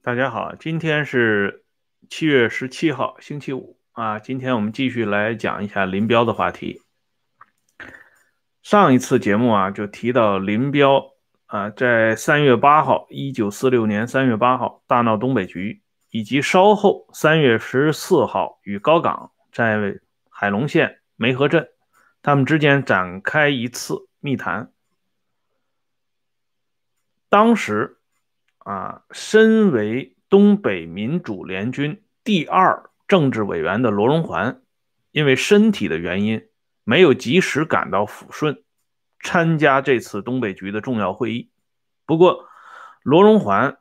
大家好，今天是七月十七号，星期五啊。今天我们继续来讲一下林彪的话题。上一次节目啊，就提到林彪啊，在三月八号，一九四六年三月八号大闹东北局，以及稍后三月十四号与高岗在海龙县梅河镇，他们之间展开一次密谈。当时。啊，身为东北民主联军第二政治委员的罗荣桓，因为身体的原因，没有及时赶到抚顺参加这次东北局的重要会议。不过，罗荣桓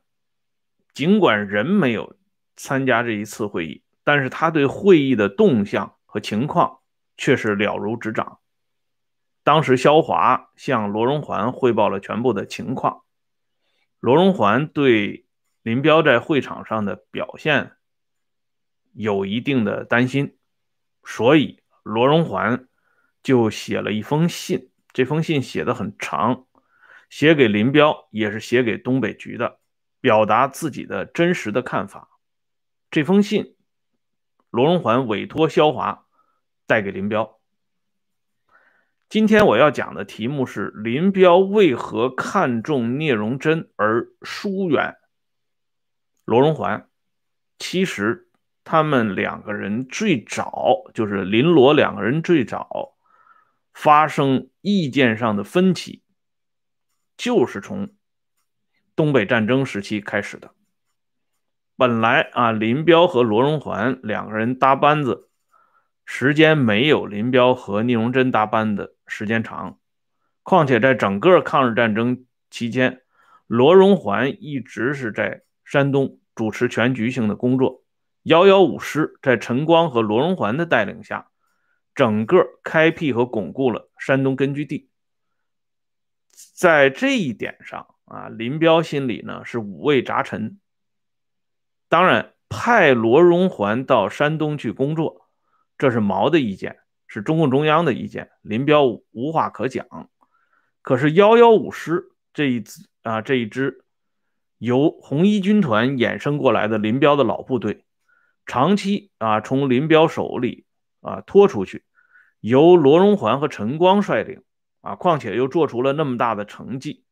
尽管人没有参加这一次会议，但是他对会议的动向和情况却是了如指掌。当时，萧华向罗荣桓汇报了全部的情况。罗荣桓对林彪在会场上的表现有一定的担心，所以罗荣桓就写了一封信。这封信写的很长，写给林彪，也是写给东北局的，表达自己的真实的看法。这封信，罗荣桓委托肖华带给林彪。今天我要讲的题目是林彪为何看重聂荣臻而疏远罗荣桓。其实他们两个人最早就是林罗两个人最早发生意见上的分歧，就是从东北战争时期开始的。本来啊，林彪和罗荣桓两个人搭班子。时间没有林彪和聂荣臻搭班子时间长，况且在整个抗日战争期间，罗荣桓一直是在山东主持全局性的工作。幺幺五师在陈光和罗荣桓的带领下，整个开辟和巩固了山东根据地。在这一点上啊，林彪心里呢是五味杂陈。当然，派罗荣桓到山东去工作。这是毛的意见，是中共中央的意见，林彪无话可讲。可是幺幺五师这一支啊，这一支由红一军团衍生过来的林彪的老部队，长期啊从林彪手里啊拖出去，由罗荣桓和陈光率领啊，况且又做出了那么大的成绩，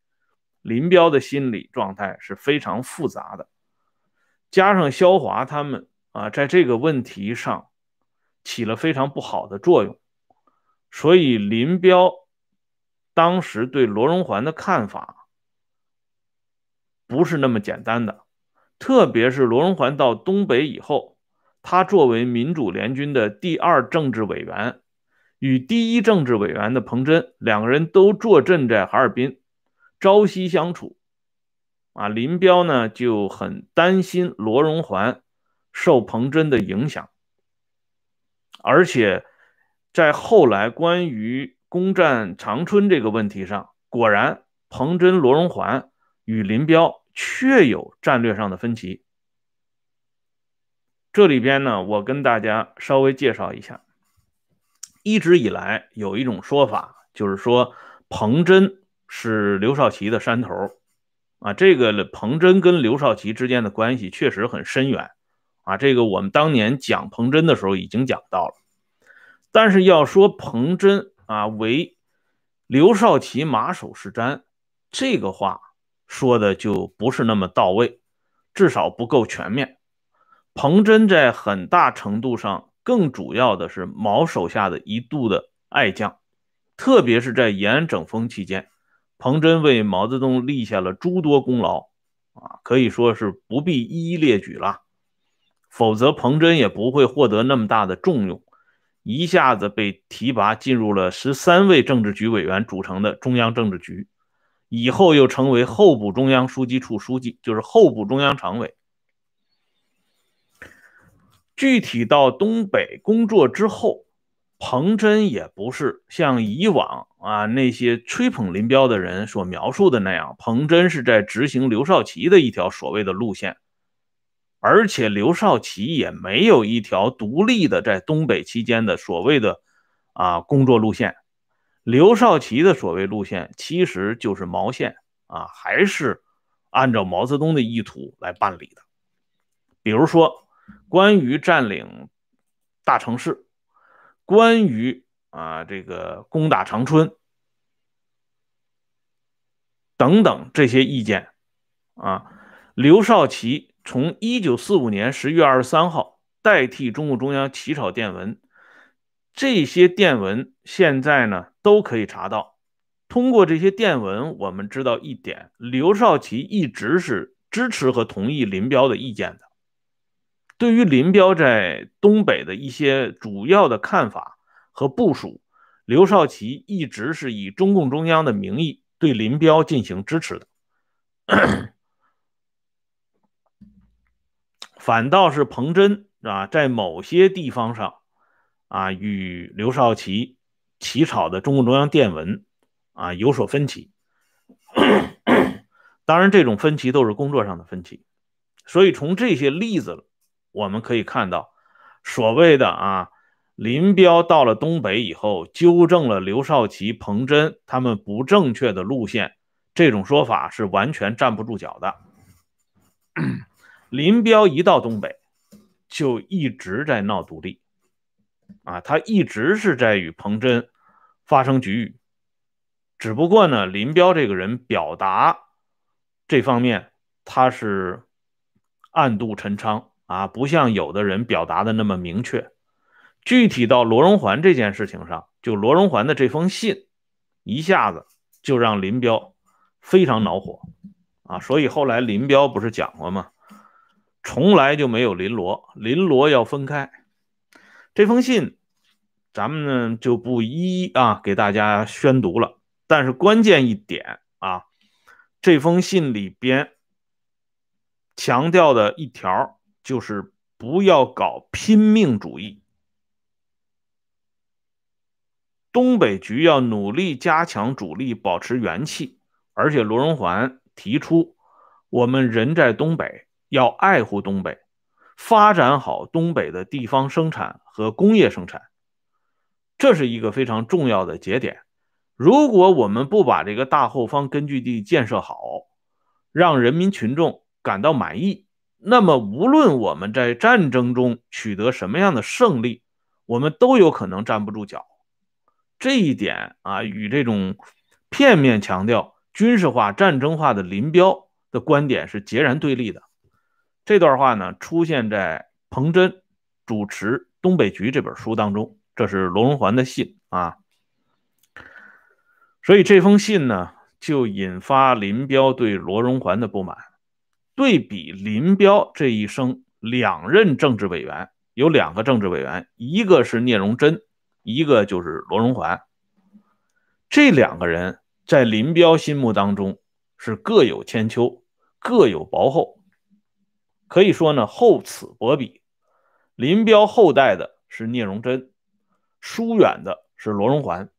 林彪的心理状态是非常复杂的。加上萧华他们啊，在这个问题上。起了非常不好的作用，所以林彪当时对罗荣桓的看法不是那么简单的。特别是罗荣桓到东北以后，他作为民主联军的第二政治委员，与第一政治委员的彭真两个人都坐镇在哈尔滨，朝夕相处。啊，林彪呢就很担心罗荣桓受彭真的影响。而且，在后来关于攻占长春这个问题上，果然彭真、罗荣桓与林彪确有战略上的分歧。这里边呢，我跟大家稍微介绍一下。一直以来有一种说法，就是说彭真是刘少奇的山头啊。这个彭真跟刘少奇之间的关系确实很深远。啊，这个我们当年讲彭真的时候已经讲到了，但是要说彭真啊为刘少奇马首是瞻，这个话说的就不是那么到位，至少不够全面。彭真在很大程度上更主要的是毛手下的一度的爱将，特别是在延安整风期间，彭真为毛泽东立下了诸多功劳啊，可以说是不必一一列举了。否则，彭真也不会获得那么大的重用，一下子被提拔进入了十三位政治局委员组成的中央政治局，以后又成为候补中央书记处书记，就是候补中央常委。具体到东北工作之后，彭真也不是像以往啊那些吹捧林彪的人所描述的那样，彭真是在执行刘少奇的一条所谓的路线。而且刘少奇也没有一条独立的在东北期间的所谓的啊工作路线，刘少奇的所谓路线其实就是毛线啊，还是按照毛泽东的意图来办理的。比如说关于占领大城市，关于啊这个攻打长春等等这些意见啊，刘少奇从一九四五年十月二十三号代替中共中央起草电文，这些电文现在呢都可以查到。通过这些电文，我们知道一点：刘少奇一直是支持和同意林彪的意见的。对于林彪在东北的一些主要的看法和部署，刘少奇一直是以中共中央的名义对林彪进行支持的。反倒是彭真啊，在某些地方上啊，与刘少奇起草的中共中央电文。啊，有所分歧。当然，这种分歧都是工作上的分歧。所以从这些例子，我们可以看到，所谓的啊，林彪到了东北以后，纠正了刘少奇、彭真他们不正确的路线，这种说法是完全站不住脚的。林彪一到东北，就一直在闹独立，啊，他一直是在与彭真发生局域。只不过呢，林彪这个人表达这方面他是暗度陈仓啊，不像有的人表达的那么明确。具体到罗荣桓这件事情上，就罗荣桓的这封信，一下子就让林彪非常恼火啊。所以后来林彪不是讲过吗？从来就没有林罗，林罗要分开。这封信咱们呢就不一啊给大家宣读了。但是关键一点啊，这封信里边强调的一条就是不要搞拼命主义，东北局要努力加强主力，保持元气。而且罗荣桓提出，我们人在东北，要爱护东北，发展好东北的地方生产和工业生产，这是一个非常重要的节点。如果我们不把这个大后方根据地建设好，让人民群众感到满意，那么无论我们在战争中取得什么样的胜利，我们都有可能站不住脚。这一点啊，与这种片面强调军事化、战争化的林彪的观点是截然对立的。这段话呢，出现在彭真主持《东北局》这本书当中，这是罗荣桓的信啊。所以这封信呢，就引发林彪对罗荣桓的不满。对比林彪这一生两任政治委员，有两个政治委员，一个是聂荣臻，一个就是罗荣桓。这两个人在林彪心目当中是各有千秋，各有薄厚，可以说呢厚此薄彼。林彪后代的是聂荣臻，疏远的是罗荣桓。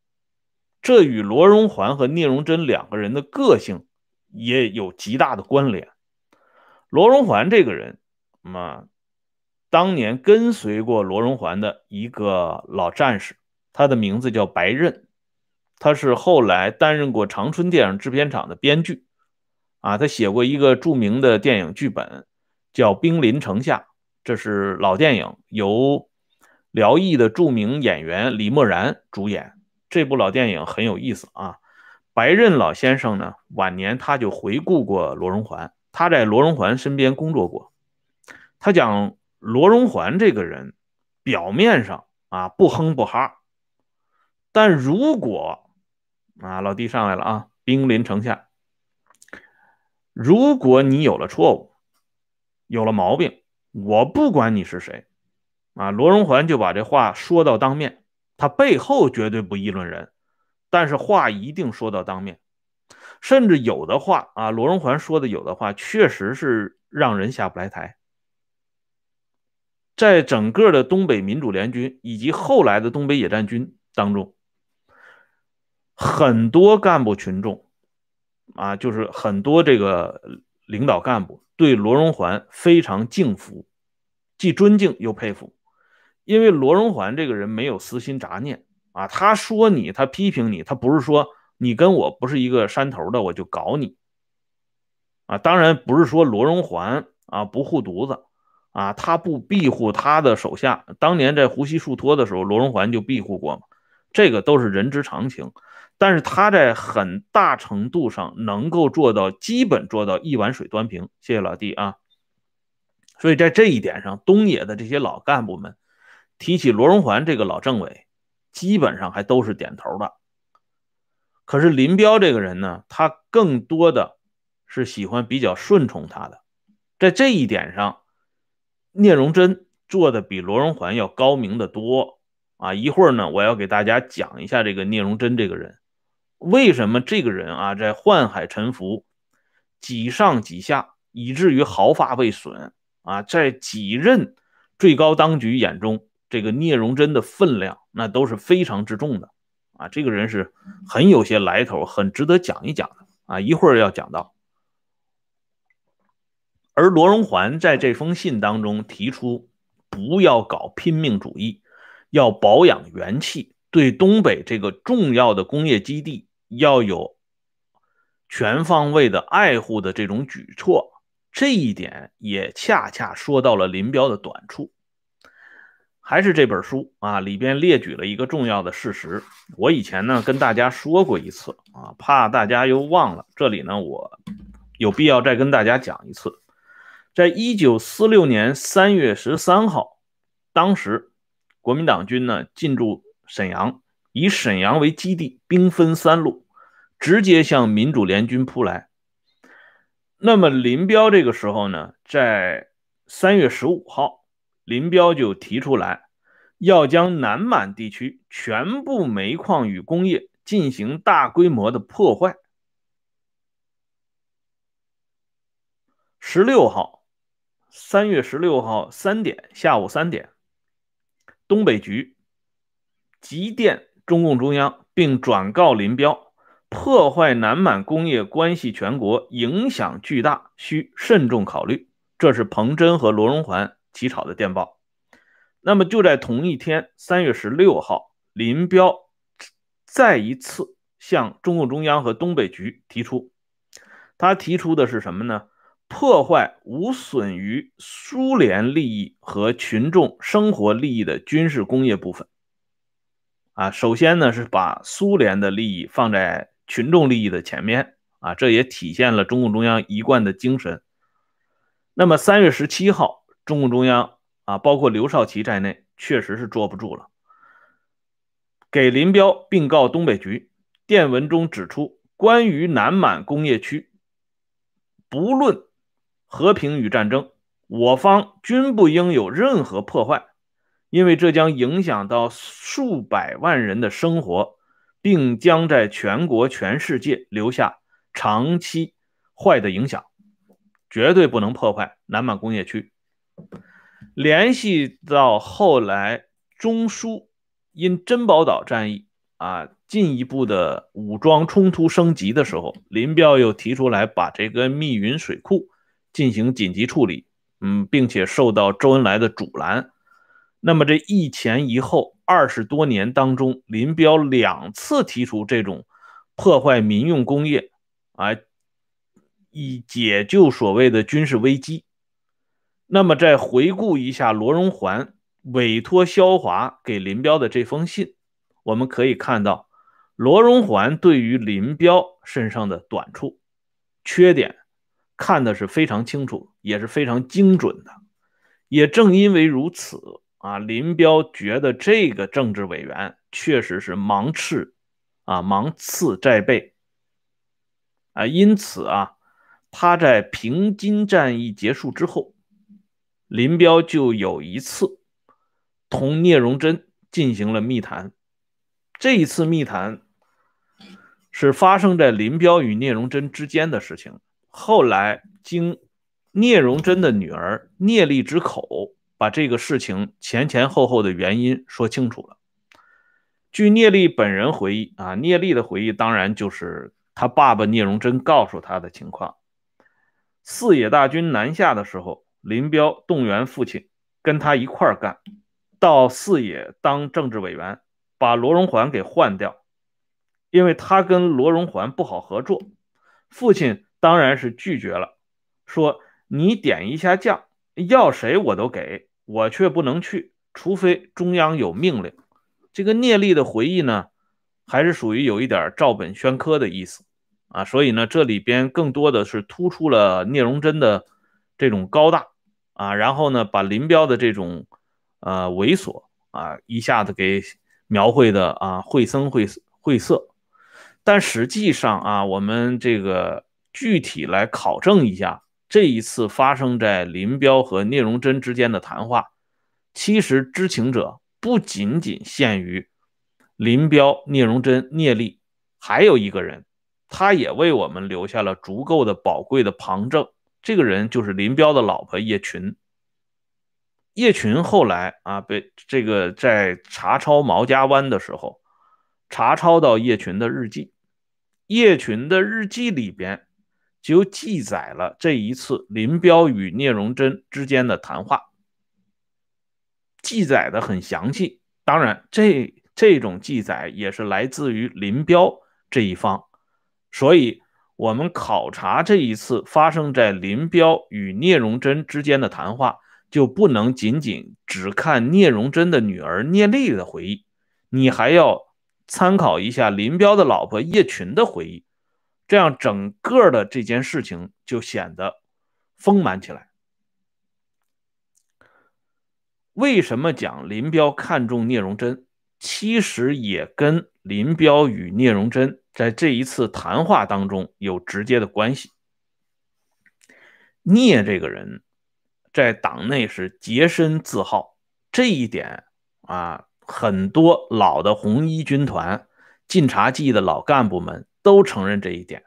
这与罗荣桓和聂荣臻两个人的个性也有极大的关联。罗荣桓这个人，嘛当年跟随过罗荣桓的一个老战士，他的名字叫白刃，他是后来担任过长春电影制片厂的编剧，啊，他写过一个著名的电影剧本，叫《兵临城下》，这是老电影，由辽艺的著名演员李默然主演。这部老电影很有意思啊！白刃老先生呢，晚年他就回顾过罗荣桓，他在罗荣桓身边工作过。他讲罗荣桓这个人，表面上啊不哼不哈，但如果啊老弟上来了啊，兵临城下，如果你有了错误，有了毛病，我不管你是谁啊，罗荣桓就把这话说到当面。他背后绝对不议论人，但是话一定说到当面，甚至有的话啊，罗荣桓说的有的话，确实是让人下不来台。在整个的东北民主联军以及后来的东北野战军当中，很多干部群众啊，就是很多这个领导干部对罗荣桓非常敬服，既尊敬又佩服。因为罗荣桓这个人没有私心杂念啊，他说你，他批评你，他不是说你跟我不是一个山头的，我就搞你啊。当然不是说罗荣桓啊不护犊子啊，他不庇护他的手下，当年在胡锡树托的时候，罗荣桓就庇护过嘛，这个都是人之常情。但是他在很大程度上能够做到，基本做到一碗水端平。谢谢老弟啊。所以在这一点上，东野的这些老干部们提起罗荣桓这个老政委，基本上还都是点头的。可是林彪这个人呢，他更多的是喜欢比较顺从他的，在这一点上，聂荣臻做的比罗荣桓要高明的多啊。一会儿呢，我要给大家讲一下这个聂荣臻这个人，为什么这个人啊在宦海沉浮，几上几下，以至于毫发未损。啊，在几任最高当局眼中，这个聂荣臻的分量那都是非常之重的啊。这个人是很有些来头，很值得讲一讲的啊。一会儿要讲到。而罗荣桓在这封信当中提出，不要搞拼命主义，要保养元气，对东北这个重要的工业基地要有全方位的爱护的这种举措。这一点也恰恰说到了林彪的短处。还是这本书啊，里边列举了一个重要的事实。我以前呢跟大家说过一次啊，怕大家又忘了，这里呢我有必要再跟大家讲一次。在一九四六年三月十三号，当时国民党军呢进驻沈阳，以沈阳为基地，兵分三路，直接向民主联军扑来。那么林彪这个时候呢，在三月十五号，林彪就提出来，要将南满地区全部煤矿与工业进行大规模的破坏。十六号，三月十六号三点，下午三点，东北局急电中共中央，并转告林彪。破坏南满工业关系全国，影响巨大，需慎重考虑。这是彭真和罗荣桓起草的电报。那么就在同一天，三月十六号，林彪再一次向中共中央和东北局提出，他提出的是什么呢？破坏无损于苏联利益和群众生活利益的军事工业部分。啊，首先呢是把苏联的利益放在。群众利益的前面啊，这也体现了中共中央一贯的精神。那么三月十七号，中共中央啊，包括刘少奇在内，确实是坐不住了，给林彪并告东北局。电文中指出，关于南满工业区，不论和平与战争，我方均不应有任何破坏，因为这将影响到数百万人的生活。并将在全国、全世界留下长期坏的影响，绝对不能破坏南满工业区。联系到后来中苏因珍宝岛战役啊进一步的武装冲突升级的时候，林彪又提出来把这个密云水库进行紧急处理，嗯，并且受到周恩来的阻拦。那么这一前一后。二十多年当中，林彪两次提出这种破坏民用工业，啊，以解救所谓的军事危机。那么，再回顾一下罗荣桓委托肖华给林彪的这封信，我们可以看到，罗荣桓对于林彪身上的短处、缺点看的是非常清楚，也是非常精准的。也正因为如此。啊，林彪觉得这个政治委员确实是芒刺，啊，芒刺在背，啊，因此啊，他在平津战役结束之后，林彪就有一次同聂荣臻进行了密谈，这一次密谈是发生在林彪与聂荣臻之间的事情，后来经聂荣臻的女儿聂丽之口。把这个事情前前后后的原因说清楚了。据聂力本人回忆啊，聂力的回忆当然就是他爸爸聂荣臻告诉他的情况。四野大军南下的时候，林彪动员父亲跟他一块干，到四野当政治委员，把罗荣桓给换掉，因为他跟罗荣桓不好合作。父亲当然是拒绝了，说你点一下将。要谁我都给，我却不能去，除非中央有命令。这个聂力的回忆呢，还是属于有一点照本宣科的意思啊，所以呢，这里边更多的是突出了聂荣臻的这种高大啊，然后呢，把林彪的这种呃猥琐啊，一下子给描绘的啊绘声绘绘色。但实际上啊，我们这个具体来考证一下。这一次发生在林彪和聂荣臻之间的谈话，其实知情者不仅仅限于林彪、聂荣臻、聂力，还有一个人，他也为我们留下了足够的宝贵的旁证。这个人就是林彪的老婆叶群。叶群后来啊，被这个在查抄毛家湾的时候，查抄到叶群的日记，叶群的日记里边。就记载了这一次林彪与聂荣臻之间的谈话，记载的很详细。当然，这这种记载也是来自于林彪这一方，所以我们考察这一次发生在林彪与聂荣臻之间的谈话，就不能仅仅只看聂荣臻的女儿聂丽的回忆，你还要参考一下林彪的老婆叶群的回忆。这样整个的这件事情就显得丰满起来。为什么讲林彪看中聂荣臻？其实也跟林彪与聂荣臻在这一次谈话当中有直接的关系。聂这个人，在党内是洁身自好，这一点啊，很多老的红一军团、晋察冀的老干部们。都承认这一点，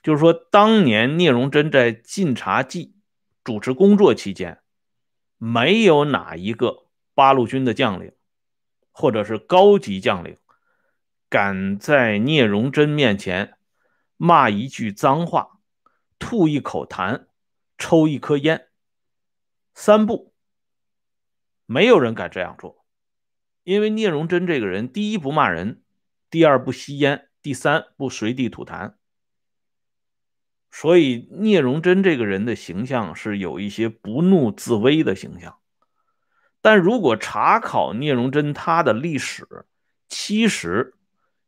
就是说，当年聂荣臻在晋察冀主持工作期间，没有哪一个八路军的将领，或者是高级将领，敢在聂荣臻面前骂一句脏话、吐一口痰、抽一颗烟，三不，没有人敢这样做，因为聂荣臻这个人，第一不骂人，第二不吸烟。第三，不随地吐痰，所以聂荣臻这个人的形象是有一些不怒自威的形象。但如果查考聂荣臻他的历史，其实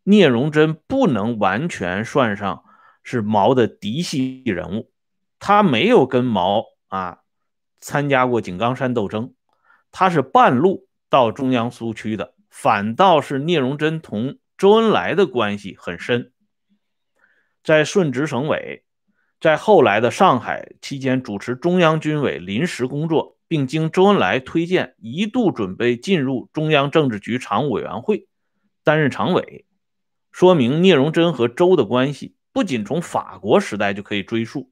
聂荣臻不能完全算上是毛的嫡系人物，他没有跟毛啊参加过井冈山斗争，他是半路到中央苏区的，反倒是聂荣臻同。周恩来的关系很深，在顺直省委，在后来的上海期间主持中央军委临时工作，并经周恩来推荐，一度准备进入中央政治局常务委员会担任常委，说明聂荣臻和周的关系不仅从法国时代就可以追溯，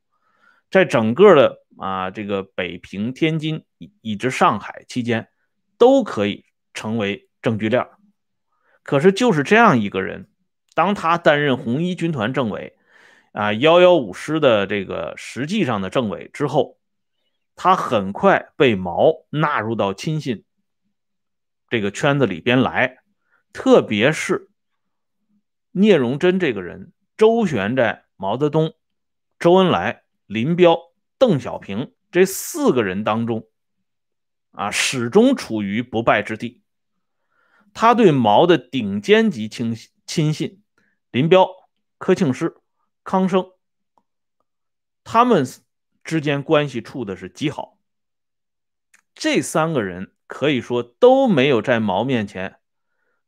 在整个的啊这个北平、天津以至上海期间，都可以成为证据链。可是就是这样一个人，当他担任红一军团政委，啊幺幺五师的这个实际上的政委之后，他很快被毛纳入到亲信这个圈子里边来，特别是聂荣臻这个人，周旋在毛泽东、周恩来、林彪、邓小平这四个人当中，啊始终处于不败之地。他对毛的顶尖级亲亲信林彪、柯庆施、康生，他们之间关系处的是极好。这三个人可以说都没有在毛面前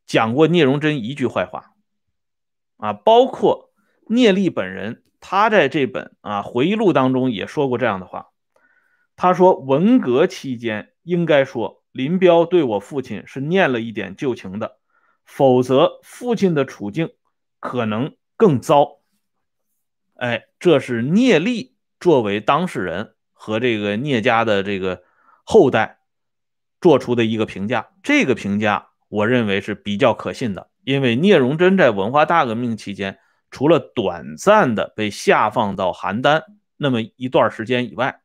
讲过聂荣臻一句坏话，啊，包括聂力本人，他在这本啊回忆录当中也说过这样的话。他说，文革期间应该说。林彪对我父亲是念了一点旧情的，否则父亲的处境可能更糟。哎，这是聂力作为当事人和这个聂家的这个后代做出的一个评价。这个评价我认为是比较可信的，因为聂荣臻在文化大革命期间，除了短暂的被下放到邯郸那么一段时间以外，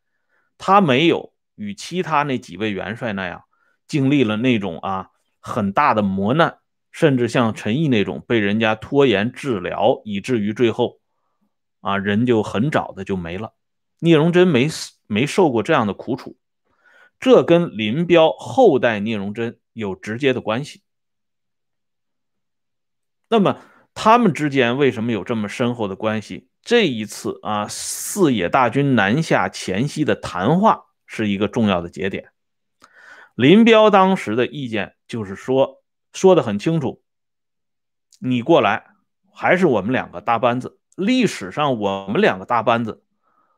他没有与其他那几位元帅那样。经历了那种啊很大的磨难，甚至像陈毅那种被人家拖延治疗，以至于最后啊人就很早的就没了。聂荣臻没没受过这样的苦楚，这跟林彪后代聂荣臻有直接的关系。那么他们之间为什么有这么深厚的关系？这一次啊，四野大军南下前夕的谈话是一个重要的节点。林彪当时的意见就是说，说的很清楚，你过来还是我们两个搭班子。历史上我们两个搭班子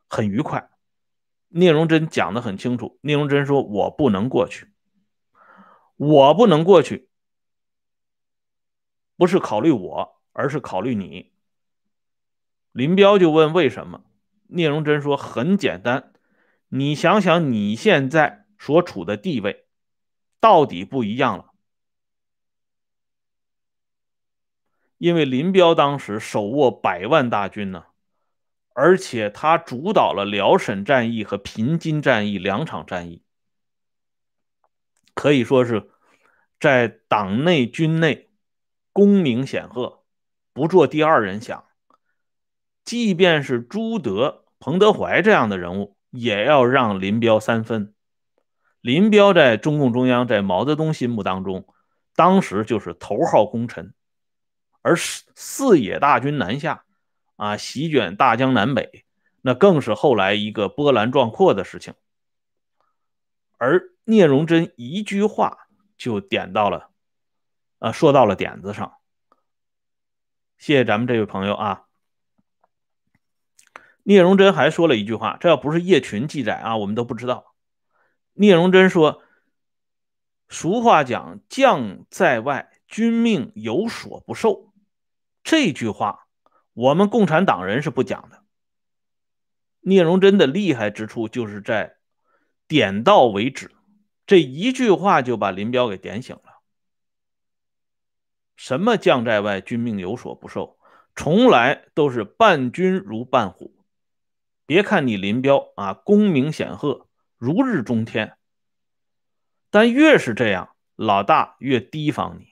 很愉快。聂荣臻讲的很清楚，聂荣臻说：“我不能过去，我不能过去，不是考虑我，而是考虑你。”林彪就问为什么？聂荣臻说：“很简单，你想想你现在所处的地位。”到底不一样了，因为林彪当时手握百万大军呢，而且他主导了辽沈战役和平津战役两场战役，可以说是在党内军内功名显赫，不做第二人想。即便是朱德、彭德怀这样的人物，也要让林彪三分。林彪在中共中央，在毛泽东心目当中，当时就是头号功臣，而四野大军南下，啊，席卷大江南北，那更是后来一个波澜壮阔的事情。而聂荣臻一句话就点到了，啊，说到了点子上。谢谢咱们这位朋友啊。聂荣臻还说了一句话，这要不是叶群记载啊，我们都不知道。聂荣臻说：“俗话讲，将在外，君命有所不受。”这句话，我们共产党人是不讲的。聂荣臻的厉害之处，就是在点到为止，这一句话就把林彪给点醒了。什么将在外，君命有所不受，从来都是伴君如伴虎。别看你林彪啊，功名显赫。如日中天，但越是这样，老大越提防你。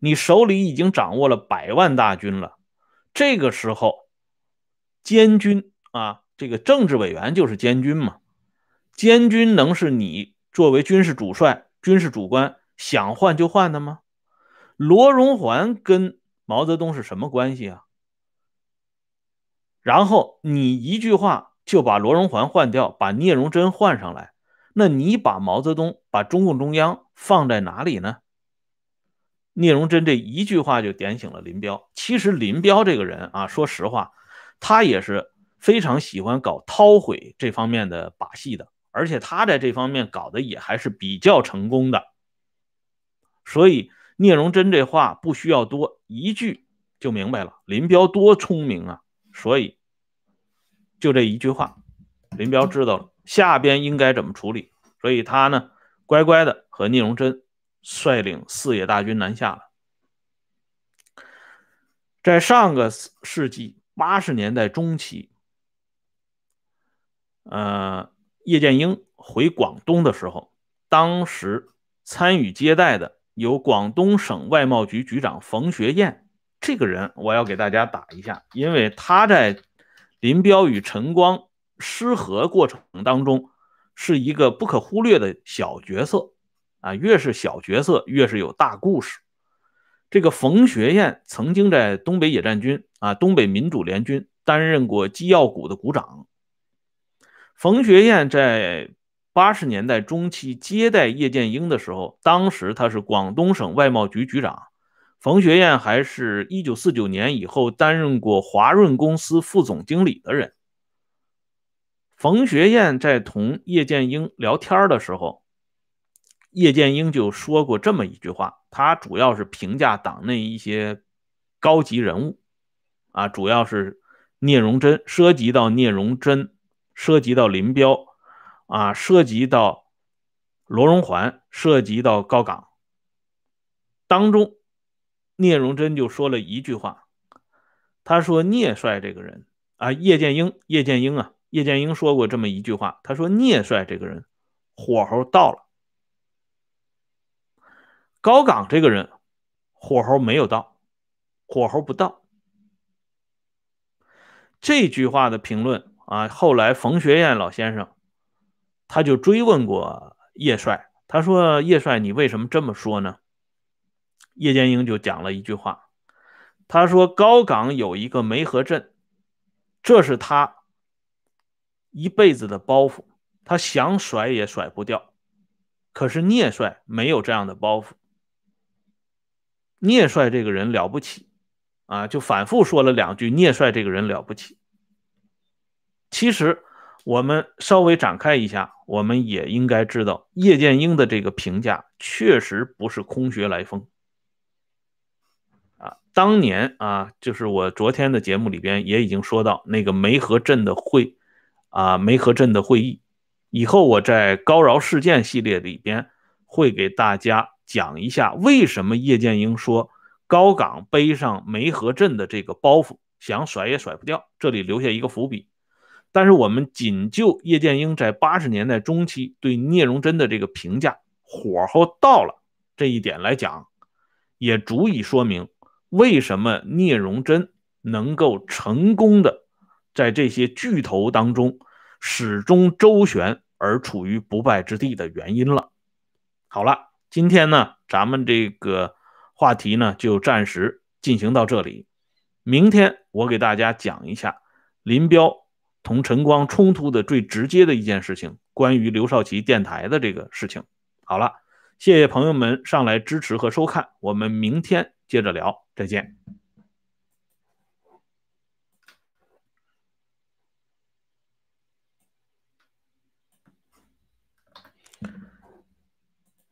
你手里已经掌握了百万大军了，这个时候，监军啊，这个政治委员就是监军嘛。监军能是你作为军事主帅、军事主官想换就换的吗？罗荣桓跟毛泽东是什么关系啊？然后你一句话。就把罗荣桓换掉，把聂荣臻换上来。那你把毛泽东、把中共中央放在哪里呢？聂荣臻这一句话就点醒了林彪。其实林彪这个人啊，说实话，他也是非常喜欢搞韬晦这方面的把戏的，而且他在这方面搞的也还是比较成功的。所以聂荣臻这话不需要多一句就明白了，林彪多聪明啊！所以。就这一句话，林彪知道了下边应该怎么处理，所以他呢乖乖的和聂荣臻率领四野大军南下了。在上个世纪八十年代中期，呃，叶剑英回广东的时候，当时参与接待的有广东省外贸局局长冯学燕。这个人我要给大家打一下，因为他在。林彪与陈光失和过程当中，是一个不可忽略的小角色啊！越是小角色，越是有大故事。这个冯学燕曾经在东北野战军啊，东北民主联军担任过机要股的股长。冯学燕在八十年代中期接待叶剑英的时候，当时他是广东省外贸局局长。冯学燕还是一九四九年以后担任过华润公司副总经理的人。冯学燕在同叶剑英聊天的时候，叶剑英就说过这么一句话，他主要是评价党内一些高级人物，啊，主要是聂荣臻，涉及到聂荣臻，涉及到林彪，啊，涉及到罗荣桓，涉及到高岗当中。聂荣臻就说了一句话，他说：“聂帅这个人啊，叶剑英，叶剑英啊，叶剑英说过这么一句话，他说聂帅这个人火候到了，高岗这个人火候没有到，火候不到。”这句话的评论啊，后来冯学燕老先生他就追问过叶帅，他说：“叶帅，你为什么这么说呢？”叶剑英就讲了一句话，他说：“高岗有一个梅河镇，这是他一辈子的包袱，他想甩也甩不掉。可是聂帅没有这样的包袱。聂帅这个人了不起啊，就反复说了两句：聂帅这个人了不起。其实我们稍微展开一下，我们也应该知道，叶剑英的这个评价确实不是空穴来风。”当年啊，就是我昨天的节目里边也已经说到那个梅河镇的会，啊，梅河镇的会议。以后我在高饶事件系列里边会给大家讲一下，为什么叶剑英说高岗背上梅河镇的这个包袱，想甩也甩不掉。这里留下一个伏笔。但是我们仅就叶剑英在八十年代中期对聂荣臻的这个评价，火候到了这一点来讲，也足以说明。为什么聂荣臻能够成功的在这些巨头当中始终周旋而处于不败之地的原因了？好了，今天呢，咱们这个话题呢就暂时进行到这里。明天我给大家讲一下林彪同陈光冲突的最直接的一件事情，关于刘少奇电台的这个事情。好了，谢谢朋友们上来支持和收看，我们明天接着聊。再见。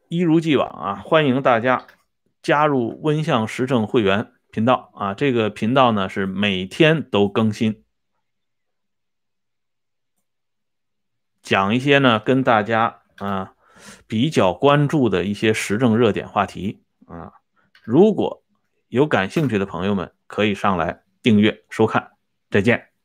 一如既往啊，欢迎大家加入温相时政会员频道啊！这个频道呢是每天都更新，讲一些呢跟大家啊比较关注的一些时政热点话题啊。如果有感兴趣的朋友们可以上来订阅收看，再见。